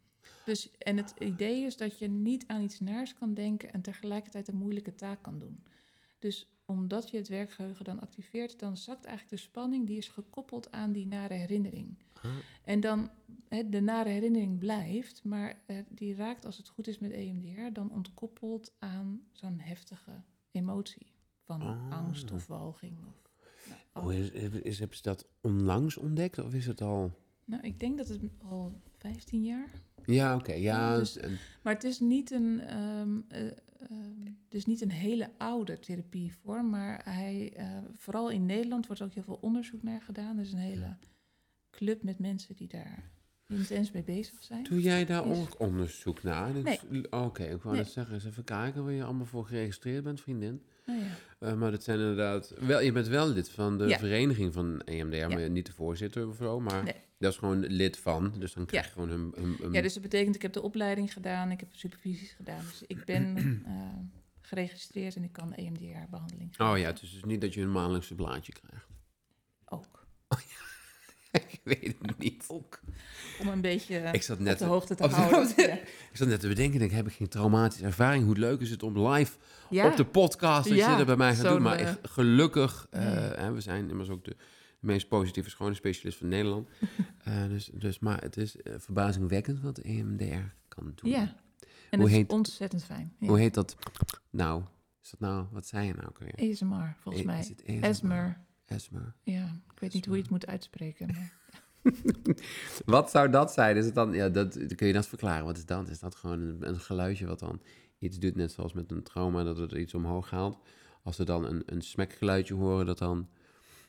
Dus, en het idee is dat je niet aan iets naars kan denken en tegelijkertijd een moeilijke taak kan doen. Dus omdat je het werkgeheugen dan activeert, dan zakt eigenlijk de spanning die is gekoppeld aan die nare herinnering. En dan, de nare herinnering blijft, maar eh, die raakt als het goed is met EMDR, dan ontkoppeld aan zo'n heftige emotie van Ah. angst of walging. Of, nou, hoe is, is, hebben ze dat onlangs ontdekt of is het al... nou, ik denk dat het al 15 jaar. Ja, oké. ja, dus- Maar het is niet een, het is niet een hele oude therapievorm, maar hij, eh, vooral in Nederland wordt ook heel veel onderzoek naar gedaan. Er is een hele club met mensen die daar intens mee bezig zijn. Doe jij daar Is- ook onderzoek naar? Nee. Oké, ik wou Nee. net zeggen, eens even kijken waar je allemaal voor geregistreerd bent, vriendin. Nou ja. Eh, maar dat zijn inderdaad... Wel, je bent wel lid van de Ja. vereniging van EMDR, Ja. maar niet de voorzitter of zo. Maar Nee. dat is gewoon lid van, dus dan krijg je gewoon hun- Ja, dus dat betekent, ik heb de opleiding gedaan, ik heb supervisies gedaan. Dus ik ben eh, geregistreerd en ik kan EMDR-behandeling Oh ja, het is dus niet dat je een maandelijkse blaadje krijgt. ook. ik weet het niet. Om een beetje Ik zat op net, de hoogte te op de houden. Ja. ik zat net te bedenken, denk, heb ik geen traumatische ervaring? Hoe leuk is het om live Ja, op de podcast Ja, je dat bij mij gaat zo'n, doen? Maar eh, gelukkig, nee. hè, we zijn immers ook de meest positieve schone specialist van Nederland. Eh, dus, dus, maar het is verbazingwekkend wat EMDR kan doen. ja. En Hoe het heet- is ontzettend fijn. Hoe heet dat? Nou, is dat nou, wat zei je nou ook weer? ASMR, volgens mij. is het ASMR? Ja, ik weet niet hoe je het moet uitspreken. Maar... Wat zou dat zijn? Is het dan, ja, dat, kun je dat verklaren? Wat is dat? Is dat gewoon een, een geluidje wat dan iets doet, net zoals met een trauma, dat het iets omhoog haalt? Als ze dan een, een smekgeluidje horen, dat dan,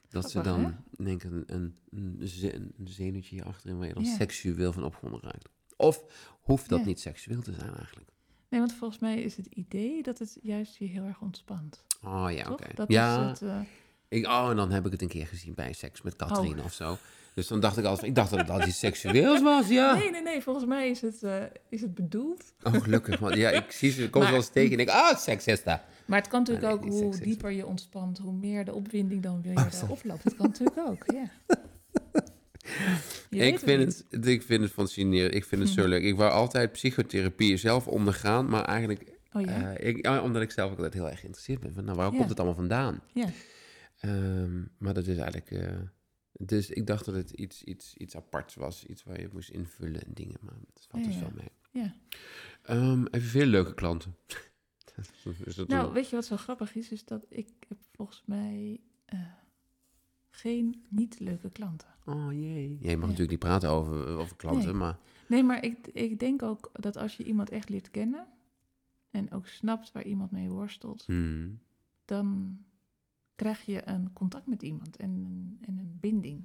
dat ze dan, denk ik, een, een, een, ze- een zenuwtje achterin waar je dan seksueel van opgewonden raakt. Of hoeft dat niet seksueel te zijn eigenlijk? Nee, want volgens mij is het idee dat het juist je heel erg ontspant. Oh ja, oké. Dat Ja, is het... eh, ik, oh, en dan heb ik het een keer gezien bij seks met Katrien Oh. of zo. Dus dan dacht ik altijd, ik dacht dat het al iets seksueels was, ja. Nee, nee, nee. Volgens mij is het, eh, is het bedoeld. Oh, gelukkig. Want ja, ik zie ze, ik kom ze Maar- wel eens tegen en ik, ah, seksista. Maar het kan natuurlijk nee, ook, hoe seksist. dieper je ontspant, hoe meer de opwinding dan weer Oh, je sorry. erop loopt. Dat kan natuurlijk ook, ja. Je Ik vind, het, ik vind het fascinerend. Ik vind het zo leuk. Ik wou altijd psychotherapie zelf ondergaan, maar eigenlijk, Oh ja? eh, ik, omdat ik zelf ook altijd heel erg geïnteresseerd ben. Van, nou, waar Ja. komt het allemaal vandaan? ja. Ehm, maar dat is eigenlijk, eh, dus ik dacht dat het iets, iets, iets aparts was. Iets waar je moest invullen en dingen, maar het valt Ja, dus wel mee. ja. Ehm, even veel leuke klanten. is dat Nou, weet je wat zo grappig is? Is dat ik heb volgens mij eh, geen niet leuke klanten. Oh jee. Ja, je mag Ja. natuurlijk niet praten over, over klanten, Nee. maar... Nee, maar ik, ik denk ook dat als je iemand echt leert kennen... en ook snapt waar iemand mee worstelt... Hmm. dan krijg je een contact met iemand en, een- en een binding.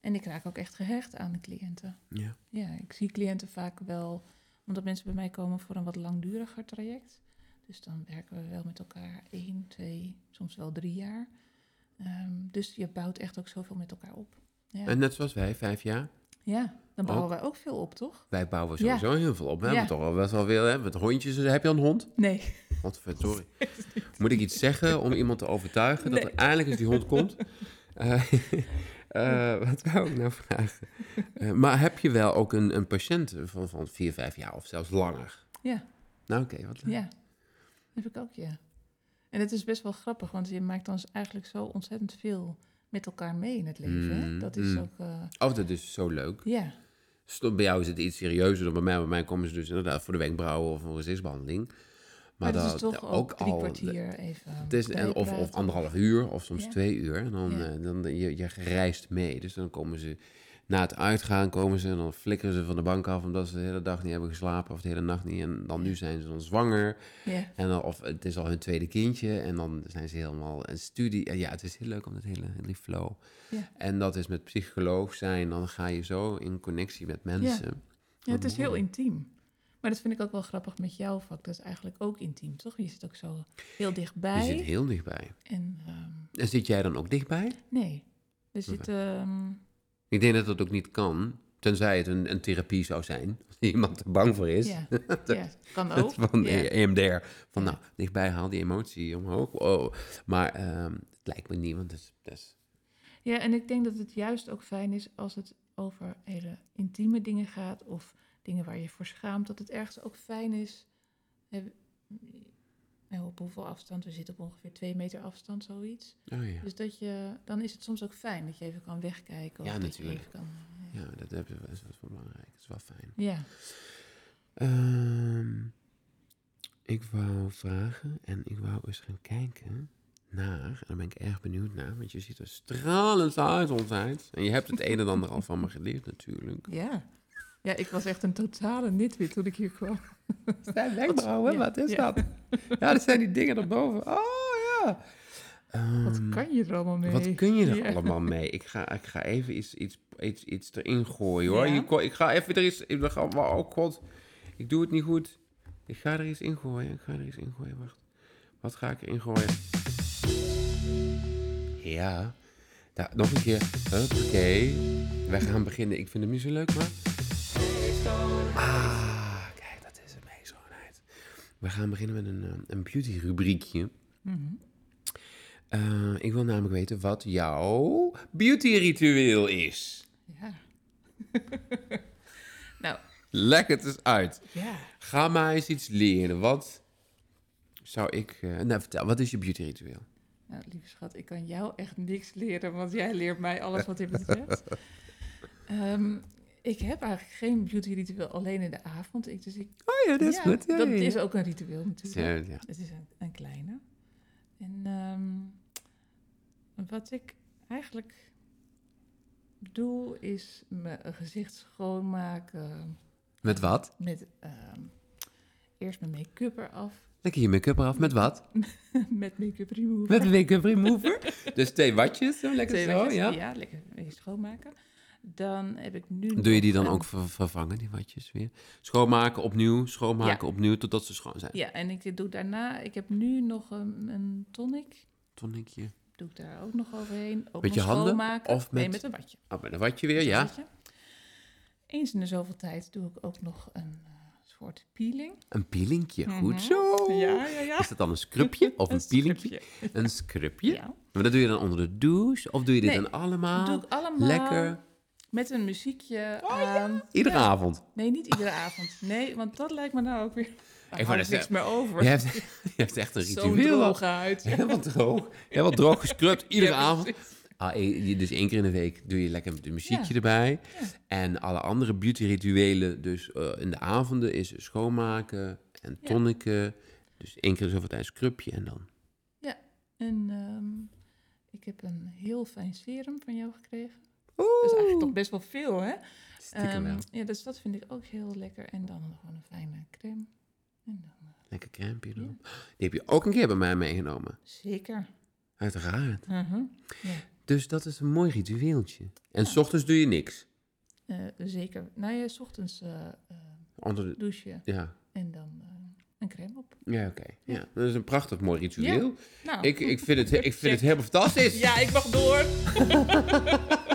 En ik raak ook echt gehecht aan de cliënten. Ja. Ja, ik zie cliënten vaak wel, omdat mensen bij mij komen voor een wat langduriger traject. Dus dan werken we wel met elkaar één, twee, soms wel drie jaar. Ehm, dus je bouwt echt ook zoveel met elkaar op. Ja, En net zoals wij, vijf jaar. Ja dan bouwen wij ook veel op, toch? Wij bouwen sowieso heel veel op. We hebben toch al best wel veel, hè? Met hondjes. Heb je al een hond? Nee. Wat sorry. Moet ik iets zeggen om iemand te overtuigen dat er eindelijk eens die hond komt? Eh, eh, wat wou ik nou vragen? Eh, maar heb je wel ook een, een patiënt van, van vier, vijf jaar of zelfs langer? Ja. Nou oké, wat leuk. Ja, dat heb ik ook, ja. En het is best wel grappig, want je maakt dan eigenlijk zo ontzettend veel met elkaar mee in het leven. Mm, Dat is mm. ook, eh, Oh, dat is zo leuk. ja, Stop, bij jou is het iets serieuzer dan bij mij. Bij mij komen ze dus inderdaad voor de wenkbrauwen of een gezichtsbehandeling. Maar, dat dat- is toch ook, drie al- kwartier even Het is, en, of, of anderhalf uur, of soms Ja. twee uur. En dan, Ja. eh, dan je, je reist mee. Dus dan komen ze, na het uitgaan komen ze en dan flikkeren ze van de bank af omdat ze de hele dag niet hebben geslapen of de hele nacht niet. En dan nu zijn ze dan zwanger. En dan, of het is al hun tweede kindje en dan zijn ze helemaal een studie. En ja, het is heel leuk om dat hele, die flow. En dat is met psycholoog zijn, dan ga je zo in connectie met mensen. ja het is heel intiem. Maar dat vind ik ook wel grappig met jouw vak. Dat is eigenlijk ook intiem, toch? Je zit ook zo heel dichtbij. Je zit heel dichtbij. En ehm, En zit jij dan ook dichtbij? nee, er zit... ehm, Ik denk dat dat ook niet kan, tenzij het een, een therapie zou zijn. Als iemand er bang voor is. ja, ja, kan ook. Van ja. E- EMDR. Van nou, dichtbij haal die emotie omhoog. Oh. Maar ehm, het lijkt me niet, want is... Het is Ja, en ik denk dat het juist ook fijn is als het over hele intieme dingen gaat of dingen waar je voor schaamt, dat het ergens ook fijn is. Nou, op hoeveel afstand? We zitten op ongeveer twee meter afstand, zoiets. oh ja. Dus dat je, dan is het soms ook fijn dat je even kan wegkijken. Of Ja, dat je natuurlijk. even kan, ja, dat heb je- dat is wel belangrijk. Dat is wel fijn. ja. Ehm, ik wou vragen en ik wou eens gaan kijken naar, en daar ben ik erg benieuwd naar, want je ziet er stralend uit altijd. En je hebt het een en ander al van me geleerd natuurlijk. ja. Ja, ik was echt een totale nitwit toen ik hier kwam. Zijn wenkbrauwen? Wat Ja, is ja. dat? Ja, dat zijn die dingen erboven. Oh ja. Wat Ehm, kan je er allemaal mee? Wat kun je er Ja. allemaal mee? Ik ga, ik ga even iets, iets, iets, iets erin gooien hoor. Je Ik ga even er iets. Ik ga, oh god, ik doe het niet goed. Ik ga er iets in gooien. Ik ga er iets in gooien. Wacht. Wat ga ik erin gooien? Ja. Da- nog een keer. Oké. Wij gaan beginnen. Ik vind het niet zo leuk, maar. Ah, kijk, dat is het mee, schoonheid. We gaan beginnen met een, eh, een beauty rubriekje. Eh, ik wil namelijk weten wat jouw beauty ritueel is. Ja. nou, Leg het eens uit. ja. Ga maar eens iets leren. Wat zou ik... eh, nou, vertel, wat is je beauty ritueel? Nou, lieve schat, ik kan jou echt niks leren, want jij leert mij alles wat dit betreft. Ehm, ik heb eigenlijk geen beauty ritueel alleen in de avond. Ik, dus ik, Oh ja, ja, dat is ook een ritueel natuurlijk. Ja, ja. Het is een, een kleine. En ehm, wat ik eigenlijk doe, is mijn gezicht schoonmaken Met wat? met ehm, eerst mijn make-up eraf. Lekker je make-up eraf. Met wat? met make-up remover. Met een make-up remover. dus twee watjes. Zo lekker Twee zo, watjes, ja. ja, lekker schoonmaken. Dan heb ik nu. Doe je die dan een- ook ver- vervangen, die watjes weer? Schoonmaken opnieuw, schoonmaken opnieuw, totdat ze schoon zijn. Ja, en ik doe daarna. Ik heb nu nog een, een tonic. Tonicje. Doe ik daar ook nog overheen. Ook Met nog je handen schoonmaken. of Nee, met- met een watje. Oh, met een watje weer, Met een ja. watje. Eens in de zoveel tijd doe ik ook nog een eh, soort peeling. Een peelingje, goed Mhm. zo. Ja, ja, ja. Is dat dan een scrubje of een, peelingje? scrubje. Een scrubje? Ja. Maar dat doe je dan onder de douche? Of doe je dit Nee, dan allemaal? Doe ik allemaal Lekker. Met een muziekje aan. Iedere Ja. avond. Nee, niet iedere avond. Nee, want dat lijkt me nou ook weer... Daar Ik niks meer over. Je hebt, je hebt echt een Zo'n ritueel. droge huid. Helemaal droog. Helemaal droog gescrubt, iedere Ja, avond. Ah, je- dus één keer in de week doe je lekker een muziekje Ja. erbij. Ja. En alle andere beauty rituelen, dus eh, in de avonden, is schoonmaken en Ja. toniken. Dus één keer zoveel tijd scrubje en dan. En ehm, ik heb een heel fijn serum van jou gekregen. Oeh, Dat is eigenlijk toch best wel veel, hè? stiekem Ehm, wel. ja, dus dat vind ik ook heel lekker. En dan gewoon een fijne crème. En dan, eh, Lekker crème erop. Die heb je ook een keer bij mij meegenomen. zeker. Uiteraard. Mhm. Ja, Dus dat is een mooi ritueeltje. En s ochtends doe je niks. eh, zeker. Nou ja, 's ochtends eh, Onder de, douchen ja, en dan een crème op. ja oké. Ja. Dat is een prachtig mooi ritueel. Nou, Ik, ik vind het, ik vind het helemaal fantastisch. ja, ik mag door.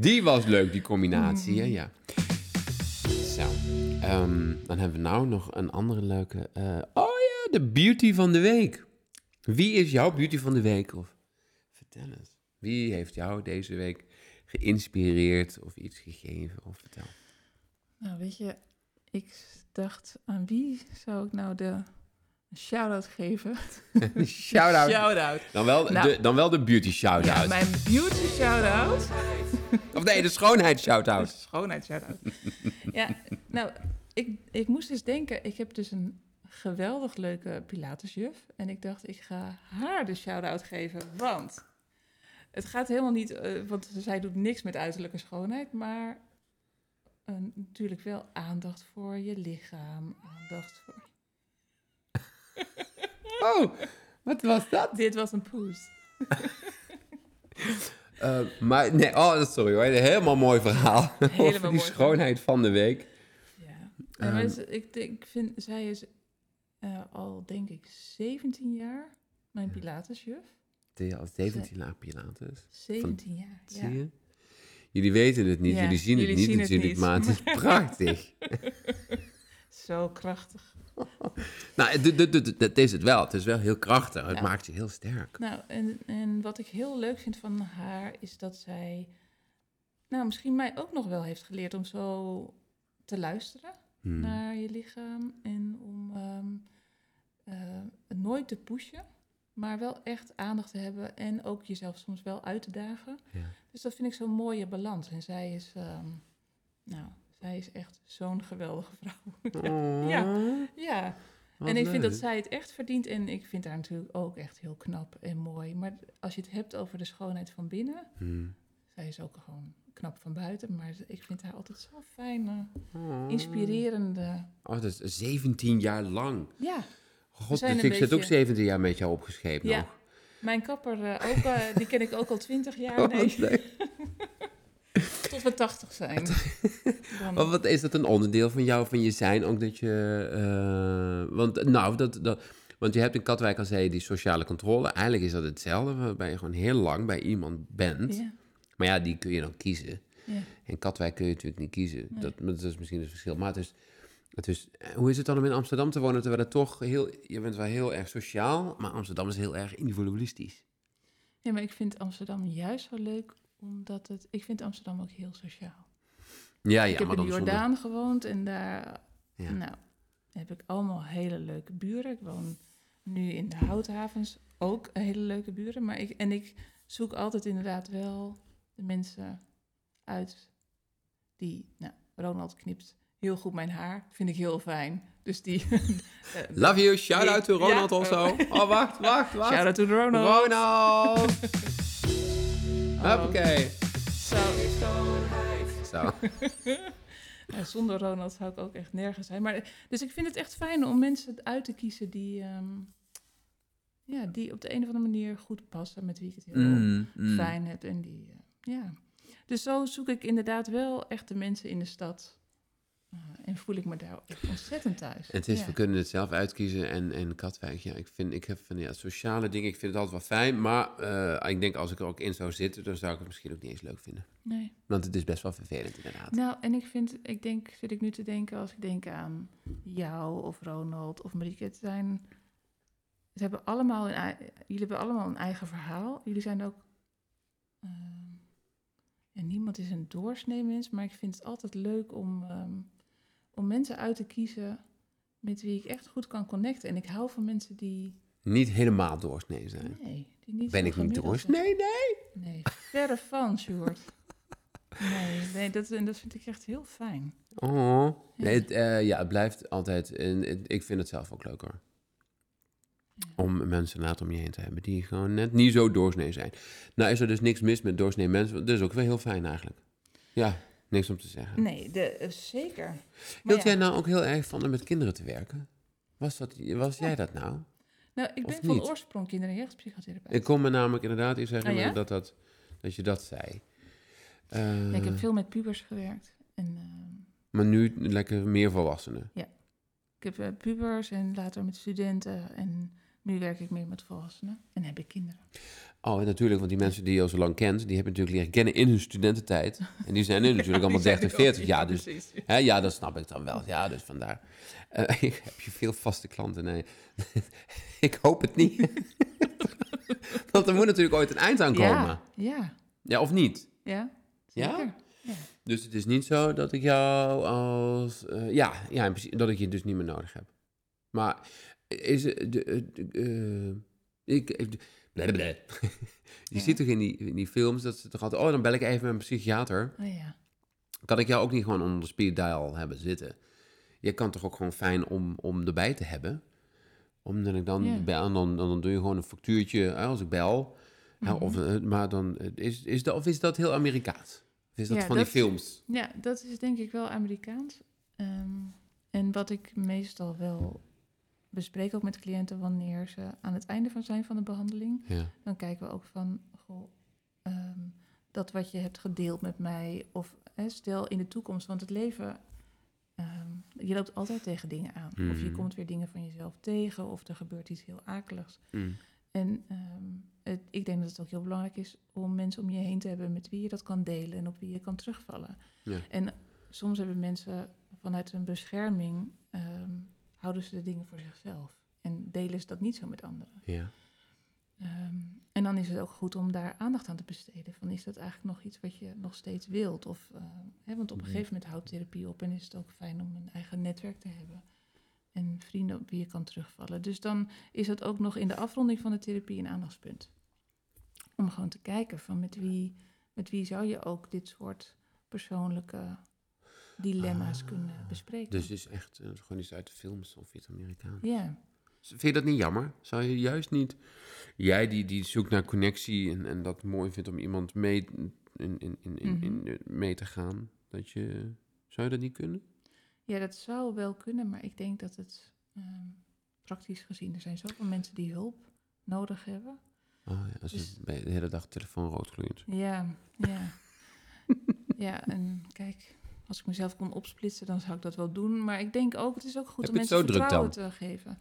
Die was leuk, die combinatie, hè? ja. Zo, ehm, dan hebben we nou nog een andere leuke... eh, oh ja, de beauty van de week. Wie is jouw beauty van de week? Of, vertel eens. Wie heeft jou deze week geïnspireerd of iets gegeven? Of vertel. Nou, weet je, ik dacht, aan wie zou ik nou de een shout-out geven. Shout-out. Shout-out. Dan wel, Nou. de, dan wel de beauty shout-out. Ja, mijn beauty shout-out. Of nee, de schoonheid shout-out. Schoonheid shout-out. ja, nou, ik, ik moest eens denken, ik heb dus een geweldig leuke Pilatesjuf. En ik dacht, ik ga haar de shout-out geven, want het gaat helemaal niet, eh, want zij doet niks met uiterlijke schoonheid, maar eh, natuurlijk wel aandacht voor je lichaam, aandacht voor... Oh, wat was dat? Dit was een poes. Eh, maar nee, oh, sorry hoor. Helemaal mooi verhaal. over die mooi schoonheid van de week. Ja. En maar ze- ik, ik vind, zij is eh, al, denk ik, 17 jaar mijn Pilatesjuf. Je al 17 jaar Pilates? 17 jaar, ja. Zie je? Jullie weten het niet, Ja, jullie zien het niet zien natuurlijk, niet. maar het is prachtig. Zo krachtig. nou, het is het wel. Het is wel heel krachtig. Het Ja. maakt je heel sterk. Nou, en, en wat ik heel leuk vind van haar is dat zij, nou, misschien mij ook nog wel heeft geleerd om zo te luisteren Hmm. naar je lichaam en om het nooit te pushen, maar wel echt aandacht te hebben en ook jezelf soms wel uit te dagen. Ja. Dus dat vind ik zo'n mooie balans. En zij is, ehm, nou, zij is echt zo'n geweldige vrouw. Ja. ja, wat en ik vind dat zij het echt verdient. En ik vind haar natuurlijk ook echt heel knap en mooi. Maar als je het hebt over de schoonheid van binnen, Hmm. zij is ook gewoon knap van buiten. Maar ik vind haar altijd zo fijn, Oh. inspirerende. Oh, dat is 17 jaar lang. Ja, God, dus ik zit ook beetje- 17 jaar met jou opgescheept Ja. nog. mijn kapper eh, ook, eh, die ken ik ook al twintig jaar. Oh, Nee. tot we tachtig zijn. Dan- Maar wat is dat een onderdeel van jou, van je zijn? Ook dat je. eh, want, nou, dat, dat, want je hebt in Katwijk al zei die sociale controle. Eigenlijk is dat hetzelfde, waarbij je gewoon heel lang bij iemand bent. ja, Maar ja, die kun je dan kiezen. ja. In Katwijk kun je natuurlijk niet kiezen. Nee. Dat, dat is misschien het verschil. Maar het is, het is, hoe is het dan om in Amsterdam te wonen? Terwijl het toch heel. Je bent wel heel erg sociaal, maar Amsterdam is heel erg individualistisch. ja, maar ik vind Amsterdam juist wel leuk, omdat het... Ik vind Amsterdam ook heel sociaal. Ja, ik ja, heb maar in de zonder. Jordaan gewoond en daar Ja. Nou, heb ik allemaal hele leuke buren. Ik woon nu in de Houthavens, ook hele leuke buren. Maar ik, en ik zoek altijd inderdaad wel de mensen uit die... Nou, Ronald knipt heel goed mijn haar, vind ik heel fijn. Dus die... eh, Love you, shout out to Ja. Ronald also. Oh, wacht, wacht, wacht. Shout out to Ronald. Ronald! Hoppakee. Zo, Zo. Ja, zonder Ronald zou ik ook echt nergens zijn. Maar, dus ik vind het echt fijn om mensen uit te kiezen die, ehm, ja, die op de een of andere manier goed passen met wie ik het heel Mm, mm. fijn heb. En die, eh, ja. Dus zo zoek ik inderdaad wel echt de mensen in de stad. Eh, en voel ik me daar ontzettend thuis. En het is, ja. we kunnen het zelf uitkiezen. En, en Katwijk, ja, ik vind, ik heb van ja, sociale dingen, ik vind het altijd wel fijn. Maar eh, ik denk als ik er ook in zou zitten, dan zou ik het misschien ook niet eens leuk vinden. Nee. Want het is best wel vervelend inderdaad. Nou, en ik vind, ik denk, zit ik nu te denken, als ik denk aan jou of Ronald of Marieke, het zijn, ze hebben allemaal een, jullie hebben allemaal een eigen verhaal. Jullie zijn ook, ehm, ja, niemand is een doorsnee mens, maar ik vind het altijd leuk om, ehm, om mensen uit te kiezen met wie ik echt goed kan connecten. En ik hou van mensen die, Niet helemaal doorsnee zijn. nee, die niet Ben ik niet doorsnee? Nee. Nee, verre van, Sjoerd. Nee, nee dat, vind ik echt heel fijn. Oh. Nee, het, eh, ja, het blijft altijd. En het- ik vind het zelf ook leuk hoor. Om mensen later om je heen te hebben die gewoon net niet zo doorsnee zijn. Nou is er dus niks mis met doorsnee mensen. Dat is ook wel heel fijn eigenlijk. Ja, niks om te zeggen. Nee, de, eh, zeker. Maar Hield ja, jij nou ook heel erg van om met kinderen te werken? Was, dat, was jij dat nou? nou, ik of ben van niet? oorsprong kinder- en jeugdpsychotherapeut. Ik kon me namelijk inderdaad iets zeggen Oh, ja? dat, dat, dat je dat zei. Eh, Ja, ik heb veel met pubers gewerkt. En, ehm, Maar nu lekker meer volwassenen. ik heb eh, pubers en later met studenten. En nu werk ik meer met volwassenen. En heb ik kinderen. Oh, en natuurlijk, want die mensen die je al zo lang kent, die hebben natuurlijk leren kennen in hun studententijd. En die zijn nu natuurlijk allemaal 30, 40 jaar. Dus. Hè, ja, dat snap ik dan wel. Ja, dus vandaar. Eh, heb je veel vaste klanten? Nee. ik hoop het niet. Want er moet natuurlijk ooit een eind aan komen. Ja, Ja, ja, of niet? ja. Ja? Zeker. Dus het is niet zo dat ik jou als... eh, ja, ja in principe, dat ik je dus niet meer nodig heb. Maar Is de- eh, eh, ik... blablabla. Je Ja. ziet toch in die, in die films dat ze toch altijd... Oh, dan bel ik even met mijn psychiater. Oh ja. Kan ik jou ook niet gewoon onder de speed dial hebben zitten? Je kan toch ook gewoon fijn om, om erbij te hebben? Omdat ik dan Ja. bel dan, dan, dan doe je gewoon een factuurtje als ik bel. Mhm. of, eh, maar dan is, is dat, of is dat heel Amerikaans? Of is dat Ja, van dat- die films? Ja, dat is denk ik wel Amerikaans. Ehm, en wat ik meestal wel bespreek ook met cliënten wanneer ze aan het einde van zijn van de behandeling, Ja. dan kijken we ook van, goh, ehm, dat wat je hebt gedeeld met mij, of hè, stel in de toekomst, want het leven, ehm, je loopt altijd tegen dingen aan. Of je Mhm. komt weer dingen van jezelf tegen, of er gebeurt iets heel akeligs. Mm. En ehm, het, ik denk dat het ook heel belangrijk is om mensen om je heen te hebben met wie je dat kan delen en op wie je kan terugvallen. Ja. En soms hebben mensen vanuit een bescherming, houden ze de dingen voor zichzelf en delen ze dat niet zo met anderen. Ja. Ehm, en dan is het ook goed om daar aandacht aan te besteden. Van is dat eigenlijk nog iets wat je nog steeds wilt? Of, ehm, hè, want op een gegeven moment houdt therapie op en is het ook fijn om een eigen netwerk te hebben. En vrienden op wie je kan terugvallen. Dus dan is dat ook nog in de afronding van de therapie een aandachtspunt. Om gewoon te kijken van met wie, met wie zou je ook dit soort persoonlijke dilemma's Ah, kunnen bespreken. Dus het is echt eh, gewoon iets uit de films of iets Amerikaans. Ja, Vind je dat niet jammer? Zou je juist niet... Jij die, die zoekt naar connectie en, en dat mooi vindt om iemand mee, in, in, in, in, in- Mhm. mee te gaan. Dat je, zou je dat niet kunnen? Ja, dat zou wel kunnen, maar ik denk dat het ehm, praktisch gezien, er zijn zoveel mensen die hulp nodig hebben. Oh ja, als Dus- bij de hele dag telefoon rood gloeit. Ja, ja. ja, en kijk, als ik mezelf kon opsplitsen, dan zou ik dat wel doen. Maar ik denk ook, het is ook goed Heb om het mensen vertrouwen te geven.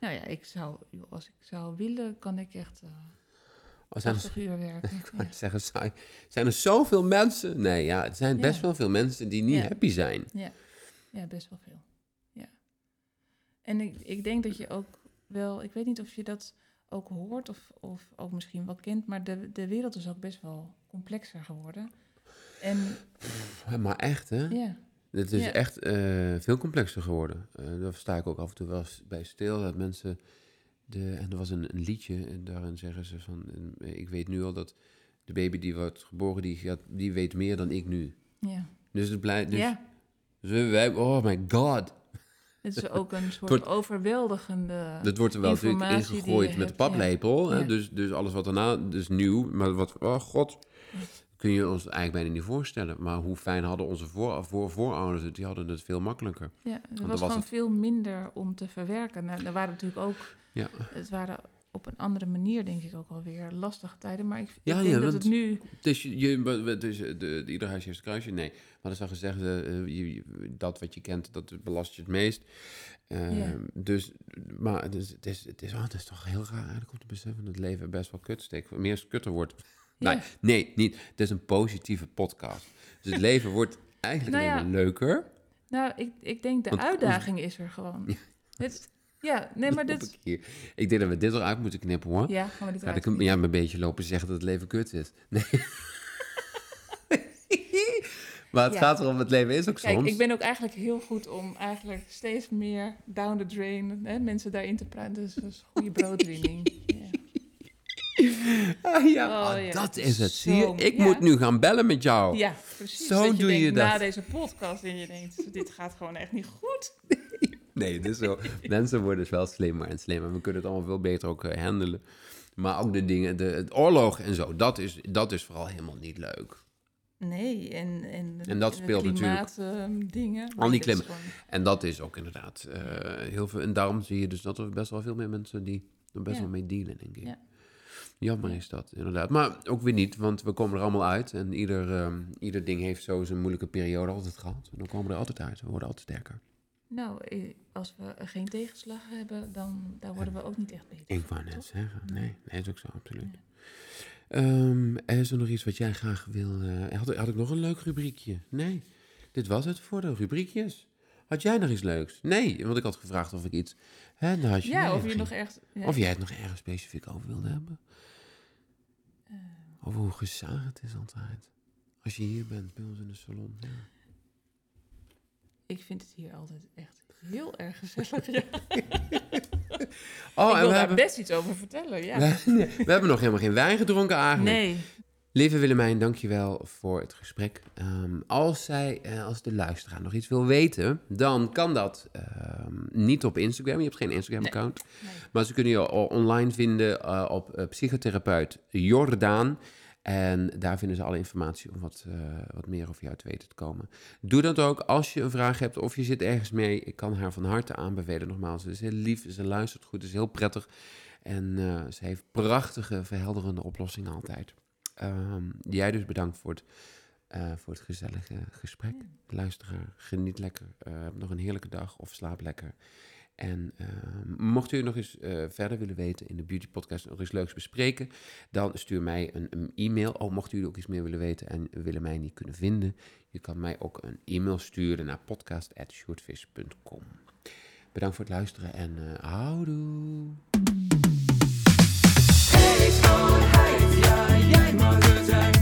Nou ja, ik zou, als ik zou willen, kan ik echt eh Oh, zijn, 80 uur werken. Ja. er, zeggen, saai. zijn er zoveel mensen? Nee, ja, er zijn best Ja. wel veel mensen die niet Ja. happy zijn. Ja, best wel veel. Ja. En ik, ik denk dat je ook wel, ik weet niet of je dat ook hoort of, of ook misschien wel kent, maar de, de wereld is ook best wel complexer geworden. En Maar echt, hè? ja, Het is Ja. echt eh, veel complexer geworden. Eh daar sta ik ook af en toe wel bij stil. Dat mensen. De, en er was een, een liedje. En daarin zeggen ze van. eh, Ik weet nu al dat de baby die wordt geboren. Die, gaat, die weet meer dan ik nu. ja, Dus het blijft. Dus, ja. dus wij, oh my god. Het is ook een soort wordt- overweldigende... Dat wordt er wel natuurlijk ingegooid met de ja. paplepel. hè. Dus, dus alles wat daarna. Dus nieuw. Maar wat. Oh god. Kun je ons eigenlijk bijna niet voorstellen. Maar hoe fijn hadden onze voor, voor, voorouders het? Die hadden het veel makkelijker. Ja, er was was gewoon het- veel minder om te verwerken. Nou, er waren natuurlijk ook... Ja. Het waren op een andere manier, denk ik, ook alweer lastige tijden. Maar ik, ik Ja, denk ja, dat het nu... Dus, je, dus de, de, ieder huisje heeft een kruisje? Nee. Maar dat is al gezegd, eh, eh, je, dat wat je kent, dat belast je het meest. Eh, Ja. Dus, maar het is, het, is, het, is, oh, het is toch heel raar eigenlijk om te beseffen dat het leven best wel kutsteek, meer kutter wordt. Ja. Nee, niet. Het is een positieve podcast. Dus het leven wordt eigenlijk Nou ja. alleen maar leuker. Nou, ik, ik denk de Want uitdaging is er gewoon. Het, ja, nee, maar dit... ik, denk dat we dit eruit moeten knippen hoor. Ja, gaan we dit eruit ja, maar een beetje lopen zeggen dat het leven kut is. Nee. maar het Ja. gaat erom, het leven is ook Kijk, soms. ik ben ook eigenlijk heel goed om eigenlijk steeds meer down the drain hè, mensen daarin te praten. Dus dat is goede broodwinning. Ja. Ah, ja, Oh, ah, ja, dat is het. Zie je? Ik ja. moet nu gaan bellen met jou. ja, precies. Zo dat je doe je denkt, dat. Na deze podcast en je denkt, dit gaat gewoon echt niet goed. Nee, is zo. Mensen worden dus wel slimmer en slimmer. We kunnen het allemaal veel beter ook eh, handelen. Maar ook de dingen, de, het oorlog en zo, dat is, dat is vooral helemaal niet leuk. Nee, en, en, En dat speelt natuurlijk- dingen. Al die klimmen. En dat is ook inderdaad eh, heel veel. En daarom zie je dus dat er best wel veel meer mensen die er best Ja. wel mee dealen, denk ik. Ja. Jammer Ja. is dat, inderdaad. Maar ook weer niet, want we komen er allemaal uit. En ieder, ehm, ieder ding heeft zo zijn moeilijke periode altijd gehad. En dan komen we er altijd uit. We worden altijd sterker. Nou, eh, als we geen tegenslag hebben, dan daar worden we ook niet echt beter. Ik wou net toch? zeggen. Nee. Nee, nee, is ook zo, absoluut. Nee. Ehm, is er nog iets wat jij graag wil... eh, had, had ik nog een leuk rubriekje? Nee, dit was het voor de rubriekjes. Had jij nog iets leuks? Nee, want ik had gevraagd of ik iets... Hè, had je Ja, nee, of je nog echt... ja, Of jij het nog ergens specifiek over wilde hebben? Eh, Over hoe gezellig het is altijd. Als je hier bent bij ons in de salon. Ja. ik vind het hier altijd echt heel erg gezellig. Ja. Oh, ik en wil we daar hebben, best iets over vertellen, ja. we hebben nog helemaal geen wijn gedronken eigenlijk. Nee. Lieve Willemijn, dankjewel voor het gesprek. Ehm, als, zij, eh, als de luisteraar nog iets wil weten, dan kan dat ehm, niet op Instagram. Je hebt geen Instagram-account. Nee. Maar ze kunnen je online vinden eh, op eh, psychotherapeut Jordaan. En daar vinden ze alle informatie om wat, wat meer over jou te weten te komen. Doe dat ook als je een vraag hebt of je zit ergens mee. Ik kan haar van harte aanbevelen. Nogmaals, ze is heel lief, ze luistert goed, is heel prettig. En ze heeft prachtige, verhelderende oplossingen altijd. Ehm, jij dus bedankt voor het, eh, voor het gezellige gesprek. Luisteraar, geniet lekker. Eh, heb nog een heerlijke dag of slaap lekker. En ehm, mocht u nog eens eh, verder willen weten in de Beauty Podcast, nog eens leuks bespreken, dan stuur mij een, een e-mail. Oh, mocht u ook iets meer willen weten en willen mij niet kunnen vinden, je kan mij ook een e-mail sturen naar podcast.shortfish.com. Bedankt voor het luisteren en eh houdoe. jij maar we.